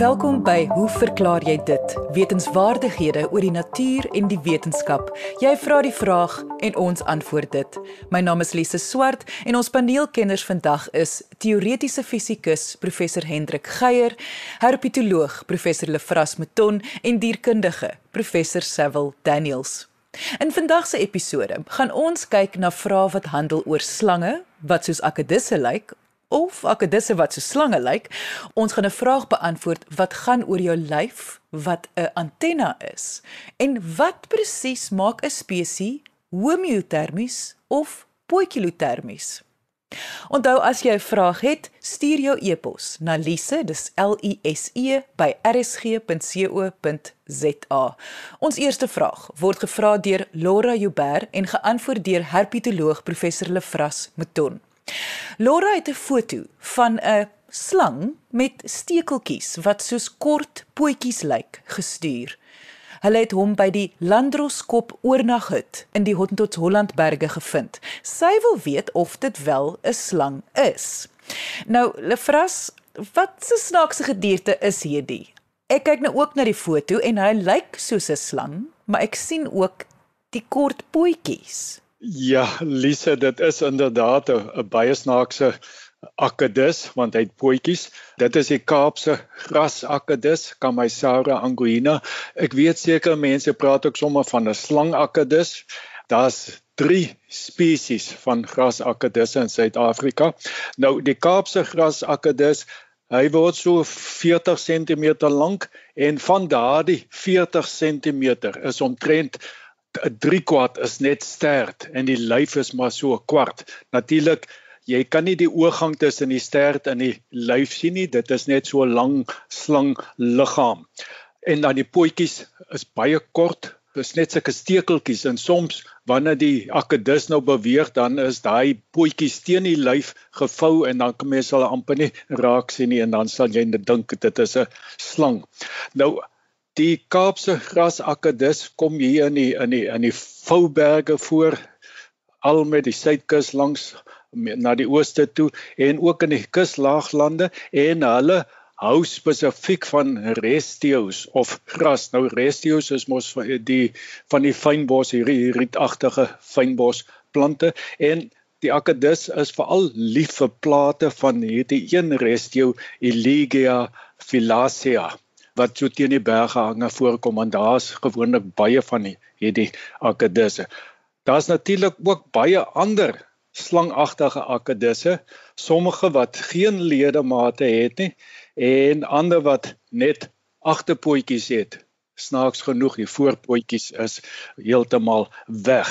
Welkom by Hoe verklaar jy dit? Wetenskapwaardighede oor die natuur en die wetenskap. Jy vra die vraag en ons antwoord dit. My naam is Lise Swart en ons paneelkenners vandag is teoretiese fisikus professor Hendrik Geier, herpetoloog professor Lefras Mouton en dierkundige professor Sewil Daniels. In vandag se episode gaan ons kyk na vrae wat handel oor slange wat soos akedisse lyk of akedisse wat so slange lyk. Ons gaan 'n vraag beantwoord wat gaan oor jou lyf wat 'n antenna is en wat presies maak 'n spesies homeotermies of poikilotermies. Onthou as jy 'n vraag het, stuur jou e-pos na lise, dis L I S E by rsg.co.za. Ons eerste vraag word gevra deur Laura Joubert en geantwoord deur herpetoloog professor Lefras Mouton. Laura het 'n foto van 'n slang met stekeltjies wat soos kort pootjies lyk gestuur. Hulle het hom by die Landroskop oornaghut in die Hottentots Hollandberge gevind. Sy wil weet of dit wel 'n slang is. Nou, Lefras, wat 'n snaakse gedierte is hierdie? Ek kyk nou ook na die foto en hy lyk soos 'n slang, maar ek sien ook die kort pootjies. Ja, Lise, dit is inderdaad 'n baie snaakse akedus want hy het pootjies. Dit is die Kaapse grasakedus, Camaisara anguina. Ek weet seker mense praat ook sommer van 'n slangakedus. Daar's 3 spesies van grasakedisse in Suid-Afrika. Nou die Kaapse grasakedus Hy word so 40 cm lank en van daardie 40 cm is omtrent 'n 3 kwart is net stert en die lyf is maar so 'n kwart. Natuurlik, jy kan nie die oorgang tussen die stert en die lyf sien nie. Dit is net so 'n lang slang liggaam. En dan die pootjies is baie kort. Dit is net sulke stekeltjies en soms wanneer die akedus nou beweeg, dan is daai pootjies teen die lyf gevou en dan kan mens hulle amper nie raak sien nie en dan sal jy dink dit is 'n slang. Nou die Kaapse grasakedus kom hier in die in die in die Vouberge voor al met die suidkus langs na die ooste toe en ook in die kuslaaglande en hulle hou spesifiek van restios of gras. Nou restios is mos die van die fynbos hierdie rietagtige fynbos plante en die akedus is veral lief vir plate van hierdie een restio Elegia filacea wat so teen die berge hange voorkom en daar's gewoonlik baie van hierdie akedisse. Daar's natuurlik ook baie ander slangagtige akedisse, sommige wat geen ledemate het nie en ander wat net agterpootjies het. Snaaks genoeg, die voorpootjies is heeltemal weg.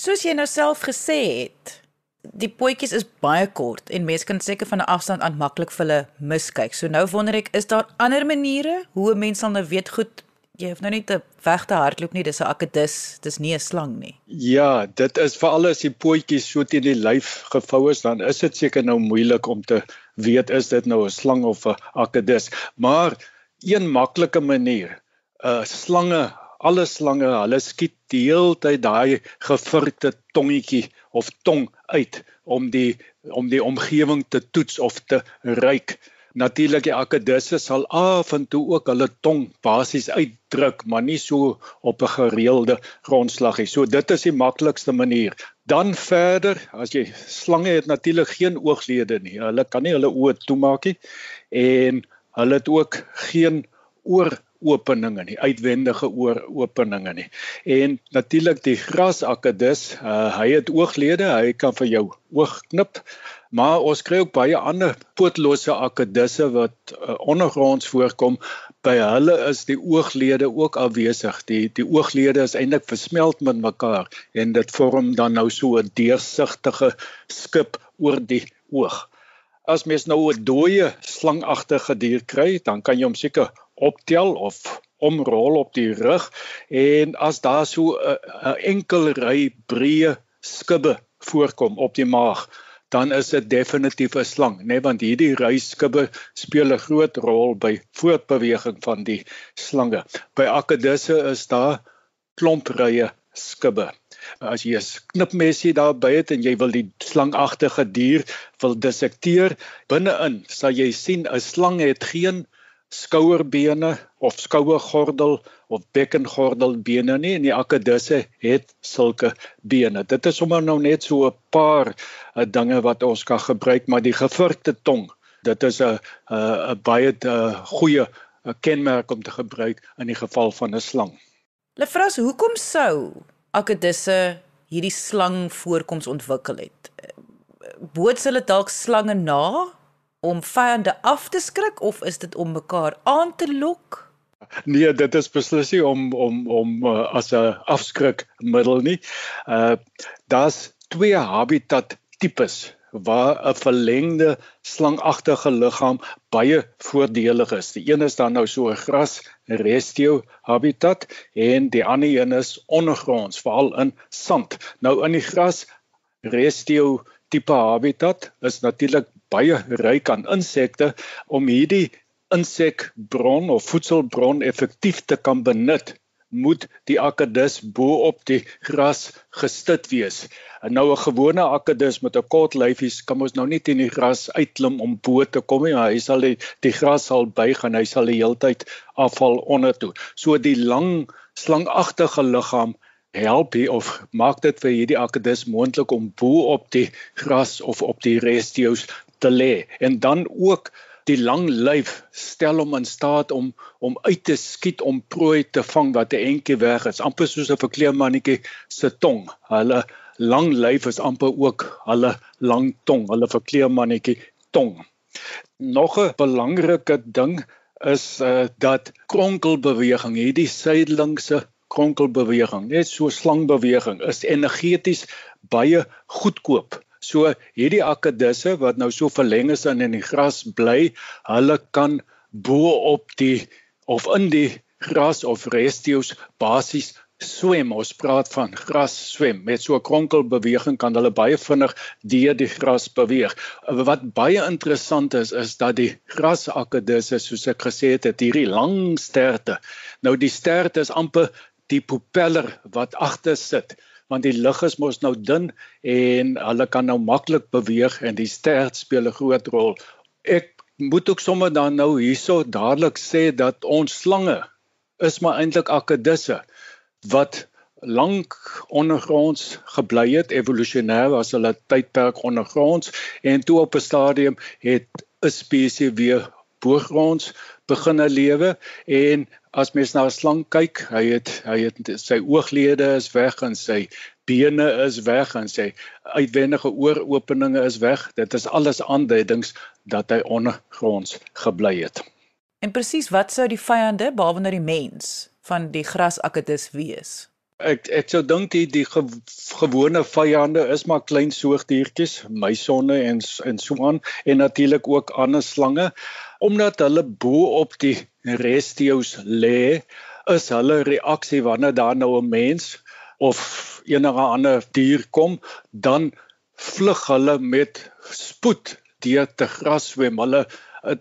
Soos jy nou self gesê het, die pootjies is baie kort en mense kan seker van 'n afstand aan maklik vir hulle miskyk. So nou wonder ek, is daar ander maniere hoe 'n mens sal nou weet goed jy hoef nou nie te veg te hardloop nie, dis 'n akedus, dis nie 'n slang nie. Ja, dit is veral as die pootjies so teen die lyf gevou is, dan is dit seker nou moeilik om te weet is dit nou 'n slang of 'n akedus. Maar een maklike manier, uh, slange alle slange, hulle skiet die hele tyd daai gevurkte tongetjie of tong uit om die om die omgewing te toets of te ruik. Natuurlik die akedisse sal af en toe ook hulle tong basies uitdruk, maar nie so op 'n gereelde grondslag nie. So dit is die maklikste manier. Dan verder, as jy slange het natuurlik geen ooglede nie. Hulle kan nie hulle oë toemaak nie en hulle het ook geen oor openinge nie, uitwendige oor openinge nie. En natuurlik die grasakedus, uh, hy het ooglede, hy kan vir jou oog knip. Maar ons kry ook baie ander pootlose akedisse wat uh, ondergronds voorkom. By hulle is die ooglede ook afwesig. Die die ooglede is eintlik versmelt met mekaar en dit vorm dan nou so 'n deursigtige skip oor die oog. As mens nou 'n dooie slangagtige dier kry, dan kan jy hom seker optel of omrol op die rug en as daar so 'n enkel ry breë skubbe voorkom op die maag dan is dit definitief 'n slang nê nee, want hierdie ry skubbe speel 'n groot rol by voortbeweging van die slange. By akedisse is daar klomp rye skubbe. As jy 'n knipmesie daarby het en jy wil die slangagtige dier wil dissekteer binne-in sal jy sien 'n slang het geen skouerbene of skouergordel of bekkengordelbene nie en die akkedisse het sulke bene. Dit is sommer nou net so 'n paar uh, dinge wat ons kan gebruik, maar die gevurkte tong, dit is 'n 'n baie uh, goeie 'n kenmerk om te gebruik in die geval van 'n slang. Lefras, hoekom sou akkedisse hierdie slang voorkoms ontwikkel het? Boots hulle dalk slange na om vyande af te skrik of is dit om mekaar aan te lok? Nee, dit is beslis nie om om om uh, as 'n afskrikmiddel nie. Uh daar's twee habitat tipes waar 'n verlengde slangagtige liggaam baie voordelig is. Die een is dan nou so 'n gras restio habitat en die ander een is ondergronds, veral in sand. Nou in die gras restio tipe habitat is natuurlik baie ryk aan insekte om hierdie insekbron of voedselbron effektief te kan benut moet die akedus bo op die gras gestit wees. En nou 'n gewone akedus met 'n kort lyfies kan ons nou nie teen die gras uitklim om bo te kom nie. Hy sal die, die gras sal buig en hy sal die heeltyd afval onder toe. So die lang slangagtige liggaam help hier of maak dit vir hierdie akedus moontlik om bo op die gras of op die restio's te lê. En dan ook die lang lyf stel hom in staat om om uit te skiet om prooi te vang wat 'n entjie weg is amper soos 'n verkleemannetjie se tong hulle lang lyf is amper ook hulle lang tong hulle verkleemannetjie tong nog 'n belangrike ding is uh, dat kronkelbeweging hierdie suidelingse kronkelbeweging net so slangbeweging is energeties baie goedkoop So hierdie akkedisse wat nou so verleng is in in die gras bly, hulle kan bo op die of in die gras of restio's basies swem. Ons praat van gras swem. Met so 'n kronkelbeweging kan hulle baie vinnig deur die gras beweeg. Wat baie interessant is is dat die grasakkedisse soos ek gesê het, het hierdie lang sterte. Nou die sterte is amper die propeller wat agter sit want die lug is mos nou dun en hulle kan nou maklik beweeg en die stert speel 'n groot rol. Ek moet ook sommer dan nou hierso dadelik sê dat ons slange is maar eintlik akkedisse wat lank ondergronds gebly het evolusionêr as hulle tydperk ondergronds en toe op 'n stadium het 'n spesies weer boogronds beginne lewe en as mens na 'n slang kyk, hy het hy het sy ooglede is weg en sy bene is weg en sy uitwendige ooropeninge is weg. Dit is alles aanduidings dat hy ondergronds gebly het. En presies wat sou die vyande behalwe nou die mens van die grasakkedis wees? Ek ek sou dink die die ge, gewone vyande is maar klein soogdiertjies, muisonne en en so aan en natuurlik ook ander slange omdat hulle bo op die restio's lê, is hulle reaksie wanneer daar nou 'n mens of enige ander dier kom, dan vlug hulle met spoed deur te gras swem. Hulle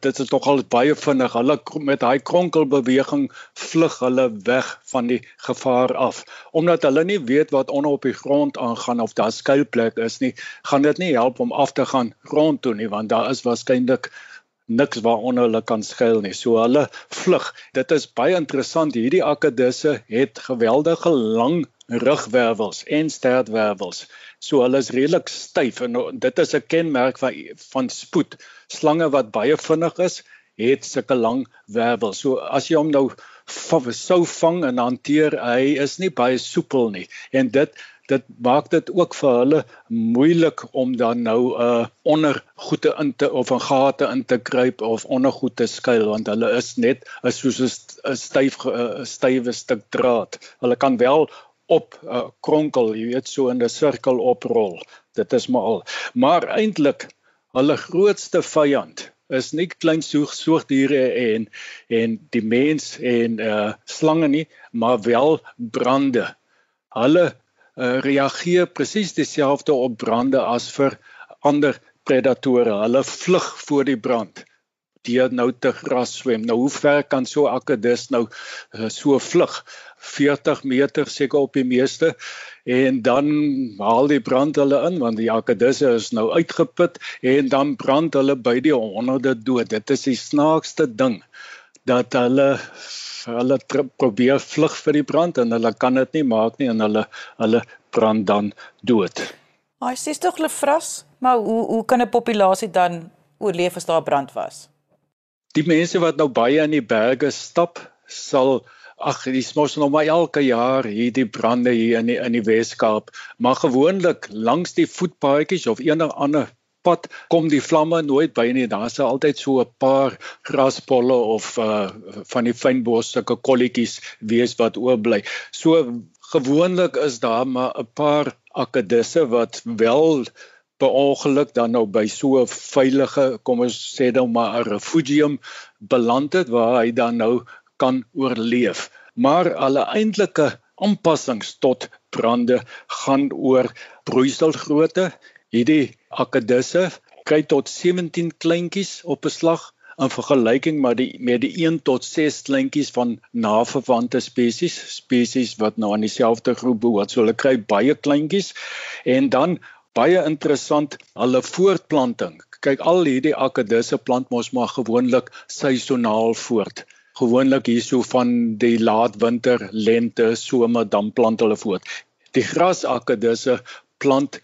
dit is nogal baie vinnig. Hulle met daai kronkelbeweging vlug hulle weg van die gevaar af. Omdat hulle nie weet wat onder op die grond aangaan of daar skuilplek is nie, gaan dit nie help om af te gaan grond toe nie, want daar is waarskynlik niks waaronder hulle kan skuil nie. So hulle vlug. Dit is baie interessant. Hierdie akkedisse het geweldige lang rugwervels en stertwervels. So hulle is redelik styf en dit is 'n kenmerk van van spoed. Slange wat baie vinnig is, het sulke lang wervels. So as jy hom nou sou vang en hanteer, hy is nie baie soepel nie. En dit dit maak dit ook vir hulle moeilik om dan nou 'n uh, ondergoede in te of 'n gate in te kruip of ondergoed te skuil want hulle is net is soos 'n styf 'n stywe stuk draad. Hulle kan wel op uh, kronkel, jy weet so in 'n sirkel oprol. Dit is maar al. Maar eintlik hulle grootste vyand is nie klein soog soogdiere en en die mens en uh slange nie, maar wel brande. Hulle uh, reageer presies dieselfde op brande as vir ander predatore. Hulle vlug voor die brand deur nou te gras swem. Nou hoe ver kan so akedus nou uh, so vlug? 40 meter seker op die meeste en dan haal die brand hulle in want die akedisse is nou uitgeput en dan brand hulle by die honderde dood. Dit is die snaakste ding dat hulle hulle probeer vlug vir die brand en hulle kan dit nie maak nie en hulle hulle brand dan dood. Hy sê tog hulle vras, maar hoe hoe kan 'n populasie dan oorleef as daar brand was? Die mense wat nou baie in die berge stap, sal ag dis mos nog maar elke jaar hierdie brande hier in die in die Weskaap, maar gewoonlik langs die voetpaadjies of enige ander pad kom die vlamme nooit by nie. Daar's altyd so 'n paar graspolle of uh, van die fynbosstukke kolletjies wees wat oorbly. So gewoonlik is daar maar 'n paar akkedisse wat wel per ongeluk dan nou by so 'n veilige, kom ons sê nou maar 'n refugium beland het waar hy dan nou kan oorleef. Maar alle eintlike aanpassings tot brande gaan oor broeiselgrootte. Hierdie akkedisse kry tot 17 kleintjies op 'n slag in vergelyking met die met die 1 tot 6 kleintjies van naverwante spesies, spesies wat nou aan dieselfde groep behoort. So hulle kry baie kleintjies en dan baie interessant, hulle voortplanting. Kyk al hierdie akkedisse plant mos maar gewoonlik seisoonaal voort gewoonlik hierso van die laat winter, lente, somer dan plant hulle voort. Die grasakkedisse plant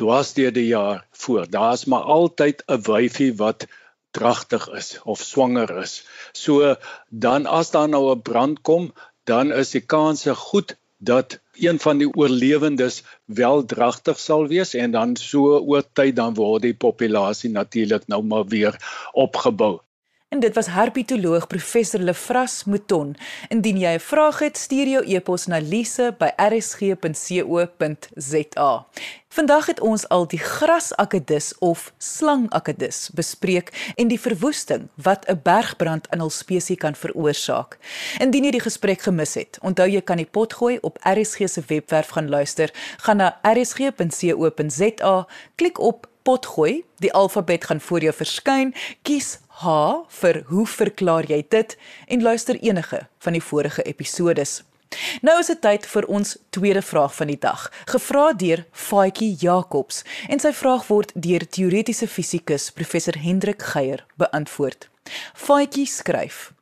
dwars deur die jaar voort. Daar's maar altyd 'n wyfie wat dragtig is of swanger is. So dan as daar nou 'n brand kom, dan is die kanse goed dat een van die oorlewendes wel dragtig sal wees en dan so oor tyd dan word die populasie natuurlik nou maar weer opgebou. En dit was herpetoloog professor Lefras Mouton. Indien jy 'n vraag het, stuur jou e-pos na lise@rsg.co.za. Vandag het ons al die grasakkedis of slangakkedis bespreek en die verwoesting wat 'n bergbrand in hul spesies kan veroorsaak. Indien jy die gesprek gemis het, onthou jy kan die pot gooi op RSG se webwerf gaan luister. Gaan na rsg.co.za, klik op potgooi, die alfabet gaan voor jou verskyn, kies H vir hoe verklaar jy dit en luister enige van die vorige episodes. Nou is dit tyd vir ons tweede vraag van die dag, gevra deur Faitjie Jacobs en sy vraag word deur teoretiese fisikus professor Hendrik Geier beantwoord. Faitjie skryf: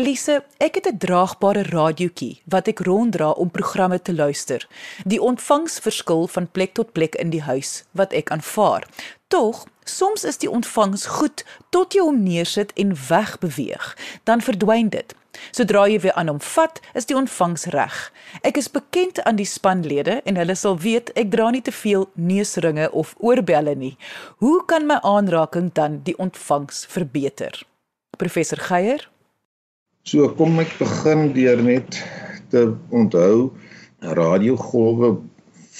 Lise, ek het 'n draagbare radiootjie wat ek ronddra om programme te luister. Die ontvangs verskil van plek tot plek in die huis wat ek aanvaar. Tog, soms is die ontvangs goed tot jy hom neersit en wegbeweeg, dan verdwyn dit. Sodra jy weer aan hom vat, is die ontvangs reg. Ek is bekend aan die spanlede en hulle sal weet ek dra nie te veel neusringe of oorbelle nie. Hoe kan my aanraking dan die ontvangs verbeter? Professor Geier So kom ek begin deur net te onthou radiogolwe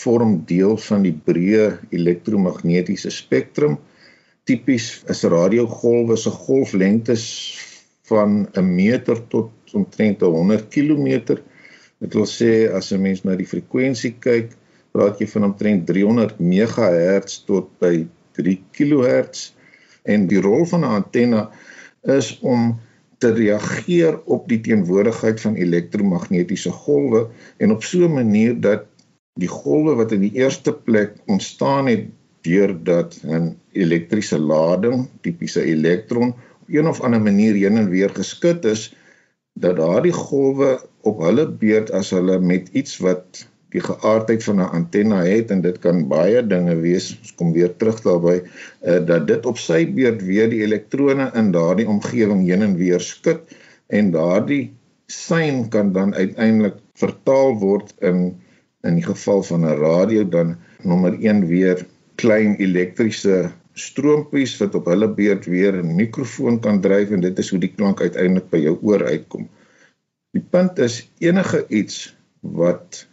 vorm deel van die breë elektromagnetiese spektrum. Tipies is radiogolwe se golflengtes van 'n meter tot omtrent 100 km. Dit wil sê as 'n mens na die frekwensie kyk, praat jy van omtrent 300 MHz tot by 3 kHz en die rol van 'n antenna is om te reageer op die teenwoordigheid van elektromagnetiese golwe en op so 'n manier dat die golwe wat in die eerste plek ontstaan het deurdat 'n elektriese lading, tipiese elektron, op een of ander manier heen en weer geskit is, dat daardie golwe op hulle beurt as hulle met iets wat die geaardheid van 'n antenna het en dit kan baie dinge wees. Ons kom weer terug daarby uh, dat dit op sy beurt weer die elektrone in daardie omgewing heen en weer skud en daardie sein kan dan uiteindelik vertaal word in in die geval van 'n radio dan nommer 1 weer klein elektriese stroompies wat op hulle beurt weer 'n mikrofoon kan dryf en dit is hoe die klank uiteindelik by jou oor uitkom. Die punt is enige iets wat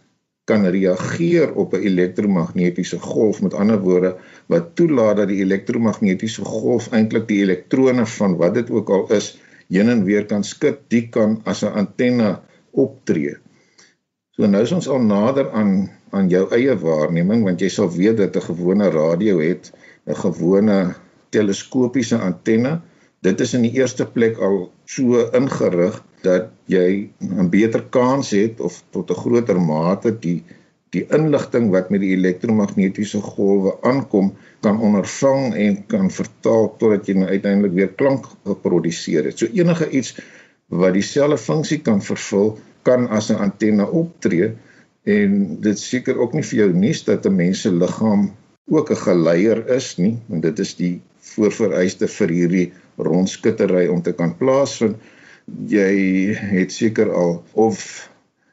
kan reageer op 'n elektromagnetiese golf met ander woorde wat toelaat dat die elektromagnetiese golf eintlik die elektrone van wat dit ook al is heen en weer kan skud die kan as 'n antenne optree. So nou is ons al nader aan aan jou eie waarneming want jy sal weet dat 'n gewone radio het 'n gewone teleskopiese antenne. Dit is in die eerste plek al so ingerig dat jy 'n beter kans het of tot 'n groter mate die die inligting wat met die elektromagnetiese golwe aankom kan ondervang en kan vertaal totdat jy nou uiteindelik weer klank geproduseer het. So enige iets wat dieselfde funksie kan vervul kan as 'n antenne optree en dit seker ook nie vir jou nuus dat 'n mens se liggaam ook 'n geleier is nie want dit is die voorvereiste vir hierdie rondskittery om te kan plaasvind jy het seker al of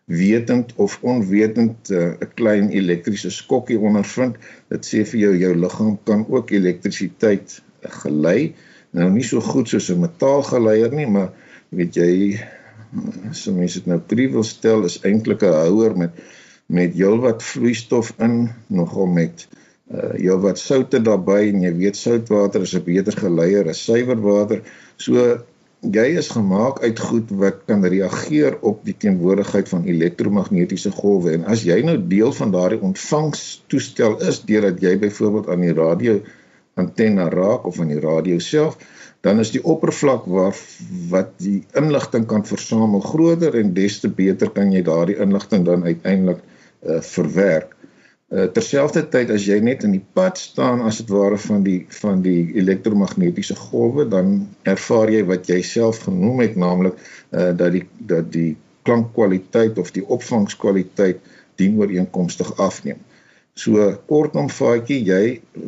wetend of onwetend eh, 'n uh, klein elektriese skokkie ondervind. Dit sê vir jou jou liggaam kan ook elektrisiteit gelei. Nou nie so goed soos 'n metaalgeleier nie, maar weet jy so mense dit nou prie wil stel is eintlik 'n houer met met heelwat vloeistof in, nogal met uh heelwat soutte daarbey en jy weet soutwater is 'n beter geleier as suiwer water. So jy is gemaak uit goed wat kan reageer op die teenwoordigheid van elektromagnetiese golwe en as jy nou deel van daardie ontvangstoestel is deurdat jy byvoorbeeld aan die radio antenne raak of aan die radio self dan is die oppervlak waar wat die inligting kan versamel groter en des te beter kan jy daardie inligting dan uiteindelik uh, verwerk Uh, terselfdertyd as jy net in die pad staan as dit ware van die van die elektromagnetiese golwe dan ervaar jy wat jy self genoem het naamlik uh, dat die dat die klankkwaliteit of die opvangskwaliteit dienooreenkomstig afneem. So kortom faatjie jy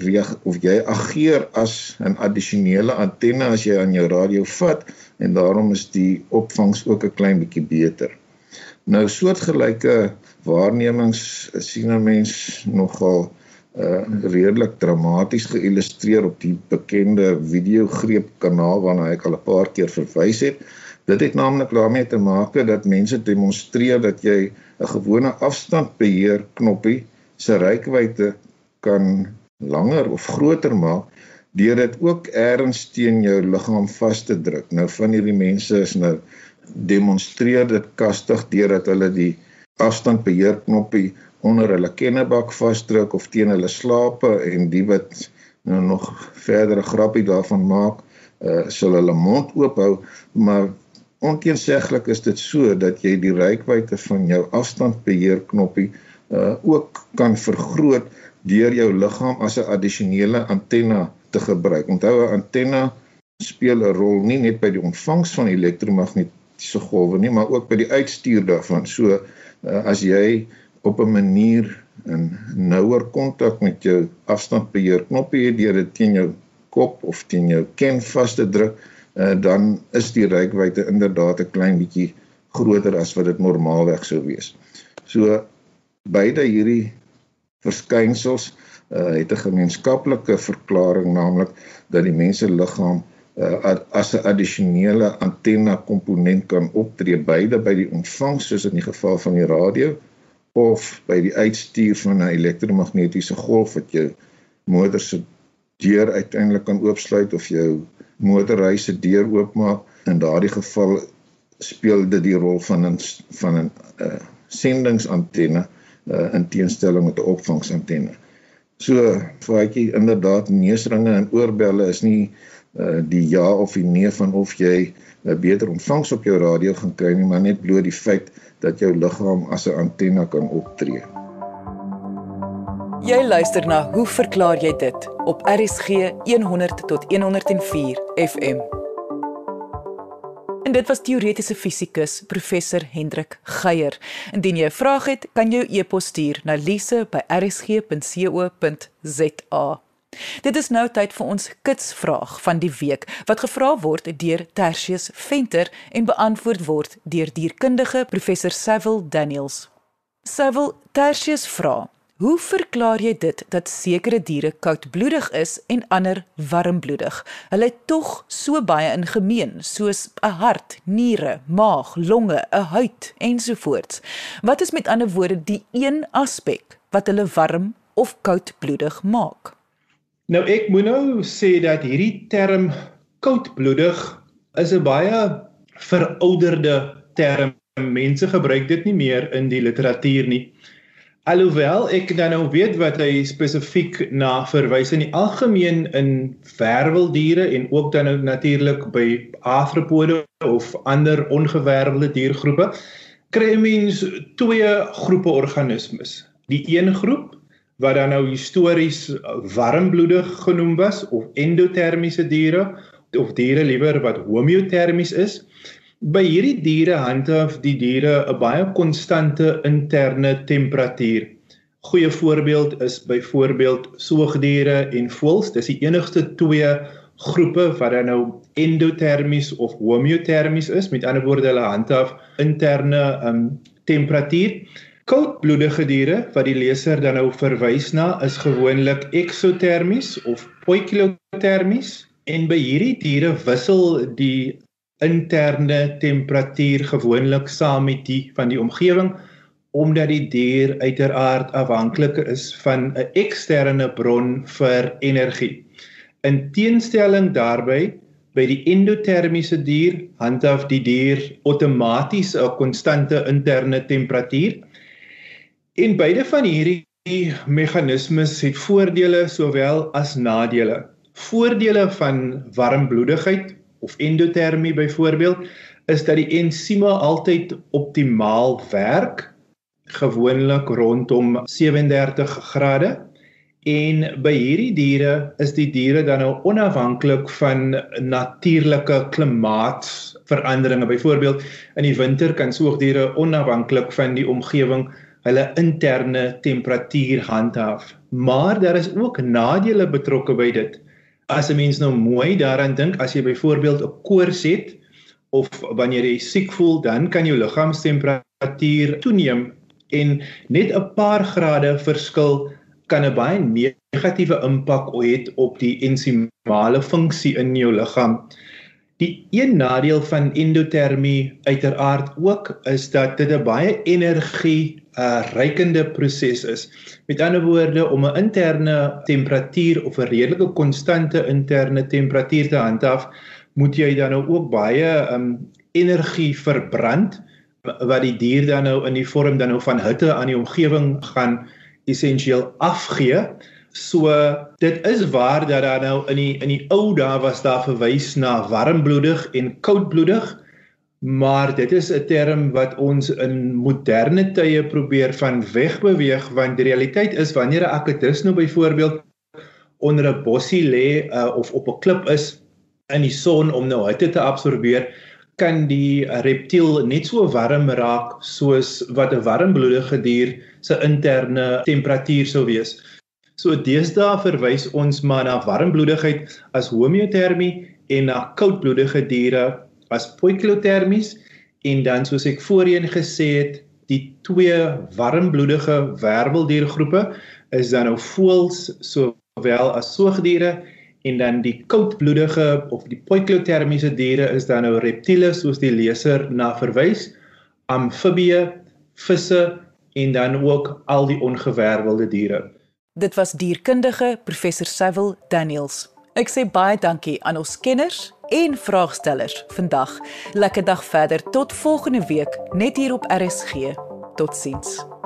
reag of jy ageer as 'n addisionele antenne as jy aan jou radio vat en daarom is die opvangs ook 'n klein bietjie beter. Nou soortgelyke waarnemings sien 'n mens nogal uh redelik dramaties geillustreer op die bekende videogreep kanaal waarna ek al 'n paar keer verwys het. Dit het naamlik daarmee te maak dat mense demonstreer dat jy 'n gewone afstandbeheer knoppie se reikwyte kan langer of groter maak deur dit ook eers teen jou liggaam vas te druk. Nou van hierdie mense is nou demonstreer dit kastig deurdat hulle die afstandbeheer knoppie onder hulle kennebak vasdruk of teen hulle slape en die wat nou nog verdere grappie daarvan maak, uh, sal hulle mond oop hou, maar onteenseglik is dit so dat jy die reikwyte van jou afstandbeheer knoppie uh, ook kan vergroot deur jou liggaam as 'n addisionele antenna te gebruik. Onthou 'n antenna speel 'n rol nie net by die ontvangs van elektromagnetiese golwe nie, maar ook by die uitstuur daarvan. So uh, as jy op 'n manier 'n nouer kontak met jou afstandbeheer knoppie het deur dit teen jou kop of teen jou ken vas te druk, uh, dan is die reikwyte inderdaad 'n klein bietjie groter as wat dit normaalweg sou wees. So beide hierdie verskynsels uh, het 'n gemeenskaplike verklaring naamlik dat die mens se liggaam uh, as 'n addisionele antenna komponent kan optree beide by die ontvangs soos in die geval van die radio of by die uitstuur van 'n elektromagnetiese golf wat jou motor se deur uiteindelik kan oopsluit of jou motorhuis se deur oopmaak. In daardie geval speel dit die rol van 'n van 'n uh, sendingsantenne uh, in teenstelling met 'n opvangsantenne. So, vaatjie inderdaad neusringe en oorbelle is nie uh, die ja of die nee van of jy 'n uh, beter ontvangs op jou radio gaan kry nie, maar net bloot die feit dat jou liggaam as 'n antenna kan optree. Jy luister na Hoe verklaar jy dit op RSG 100 tot 104 FM. En dit was teoretiese fisikus professor Hendrik Geier. Indien jy 'n vraag het, kan jy e-pos stuur na lise@rsg.co.za. Dit is nou tyd vir ons kitsvraag van die week wat gevra word deur Tertius Venter en beantwoord word deur dierkundige professor Saville Daniels. Saville Tertius vra: Hoe verklaar jy dit dat sekere diere koudbloedig is en ander warmbloedig? Hulle het tog so baie in gemeen, soos 'n hart, niere, maag, longe, 'n huid ensovoorts. Wat is met ander woorde die een aspek wat hulle warm of koudbloedig maak? Nou ek moet nou sê dat hierdie term koudbloedig is 'n baie verouderde term. Mense gebruik dit nie meer in die literatuur nie. Alhoewel ek dan nou weet wat hy spesifiek na verwys in die algemeen in werweldiere en ook dan nou natuurlik by arthropode of ander ongewervelde diergroepe kry mens twee groepe organismes. Die een groep wat dan nou histories warmbloedig genoem was of endotermiese diere of diere liewer wat homeotermies is By hierdie diere handhaaf die diere 'n baie konstante interne temperatuur. Goeie voorbeeld is byvoorbeeld soogdiere en voëls. Dis die enigste twee groepe wat dan nou endotermies of homeotermies is. Met ander woorde, hulle handhaaf interne um temperatuur. Koudbloedige diere wat die leser dan nou verwys na, is gewoonlik eksotermies of poikilotermies en by hierdie diere wissel die interne temperatuur gewoonlik saam met die van die omgewing omdat die dier uiteraard afhanklik is van 'n eksterne bron vir energie. In teenstelling daarbey by die endotermiese dier handhaaf die dier outomaties 'n konstante interne temperatuur. En beide van hierdie meganismes het voordele sowel as nadele. Voordele van warmbloedigheid of endotermie byvoorbeeld is dat die ensieme altyd optimaal werk gewoonlik rondom 37 grade en by hierdie diere is die diere dan nou onafhanklik van natuurlike klimaatsveranderinge. Byvoorbeeld in die winter kan soogdiere onafhanklik van die omgewing hulle interne temperatuur handhaaf. Maar daar is ook nadele betrokke by dit. As 'n mens nou mooi daaraan dink, as jy byvoorbeeld 'n koors het of wanneer jy siek voel, dan kan jou liggaamstemperatuur toeneem en net 'n paar grade verskil kan 'n baie negatiewe impak hê op die ensimale funksie in jou liggaam. Die een nadeel van endotermie uiteraard ook is dat dit 'n baie energie uh, rykende proses is. Met ander woorde om 'n interne temperatuur of 'n redelike konstante interne temperatuur te handhaaf, moet jy dan nou ook baie um, energie verbrand wat die dier dan nou in die vorm dan nou van hitte aan die omgewing gaan essensieel afgee. So dit is waar dat daar nou in die in die ou dae was daar verwys na warmbloedig en koudbloedig. Maar dit is 'n term wat ons in moderne tye probeer van wegbeweeg want die realiteit is wanneer 'n akedus nou byvoorbeeld onder 'n bossie lê uh, of op 'n klip is in die son om nou hitte te absorbeer, kan die reptiel net so warm raak soos wat 'n warmbloedige dier se interne temperatuur sou wees. So deesdae verwys ons maar na warmbloedigheid as homeotermie en na koudbloedige diere as poikilotermies en dan soos ek voorheen gesê het, die twee warmbloedige werweldiergroepe is dan nou voëls sowel as soogdiere en dan die koudbloedige of die poiklotermiese diere is dan nou reptiele soos die leser na verwys, amfibieë, visse en dan ook al die ongewervelde diere. Dit was dierkundige professor Cecil Daniels. Ek sê baie dankie aan ons kenners en vraagstellers vandag. Lekker dag verder tot volgende week net hier op RSG. Totsiens.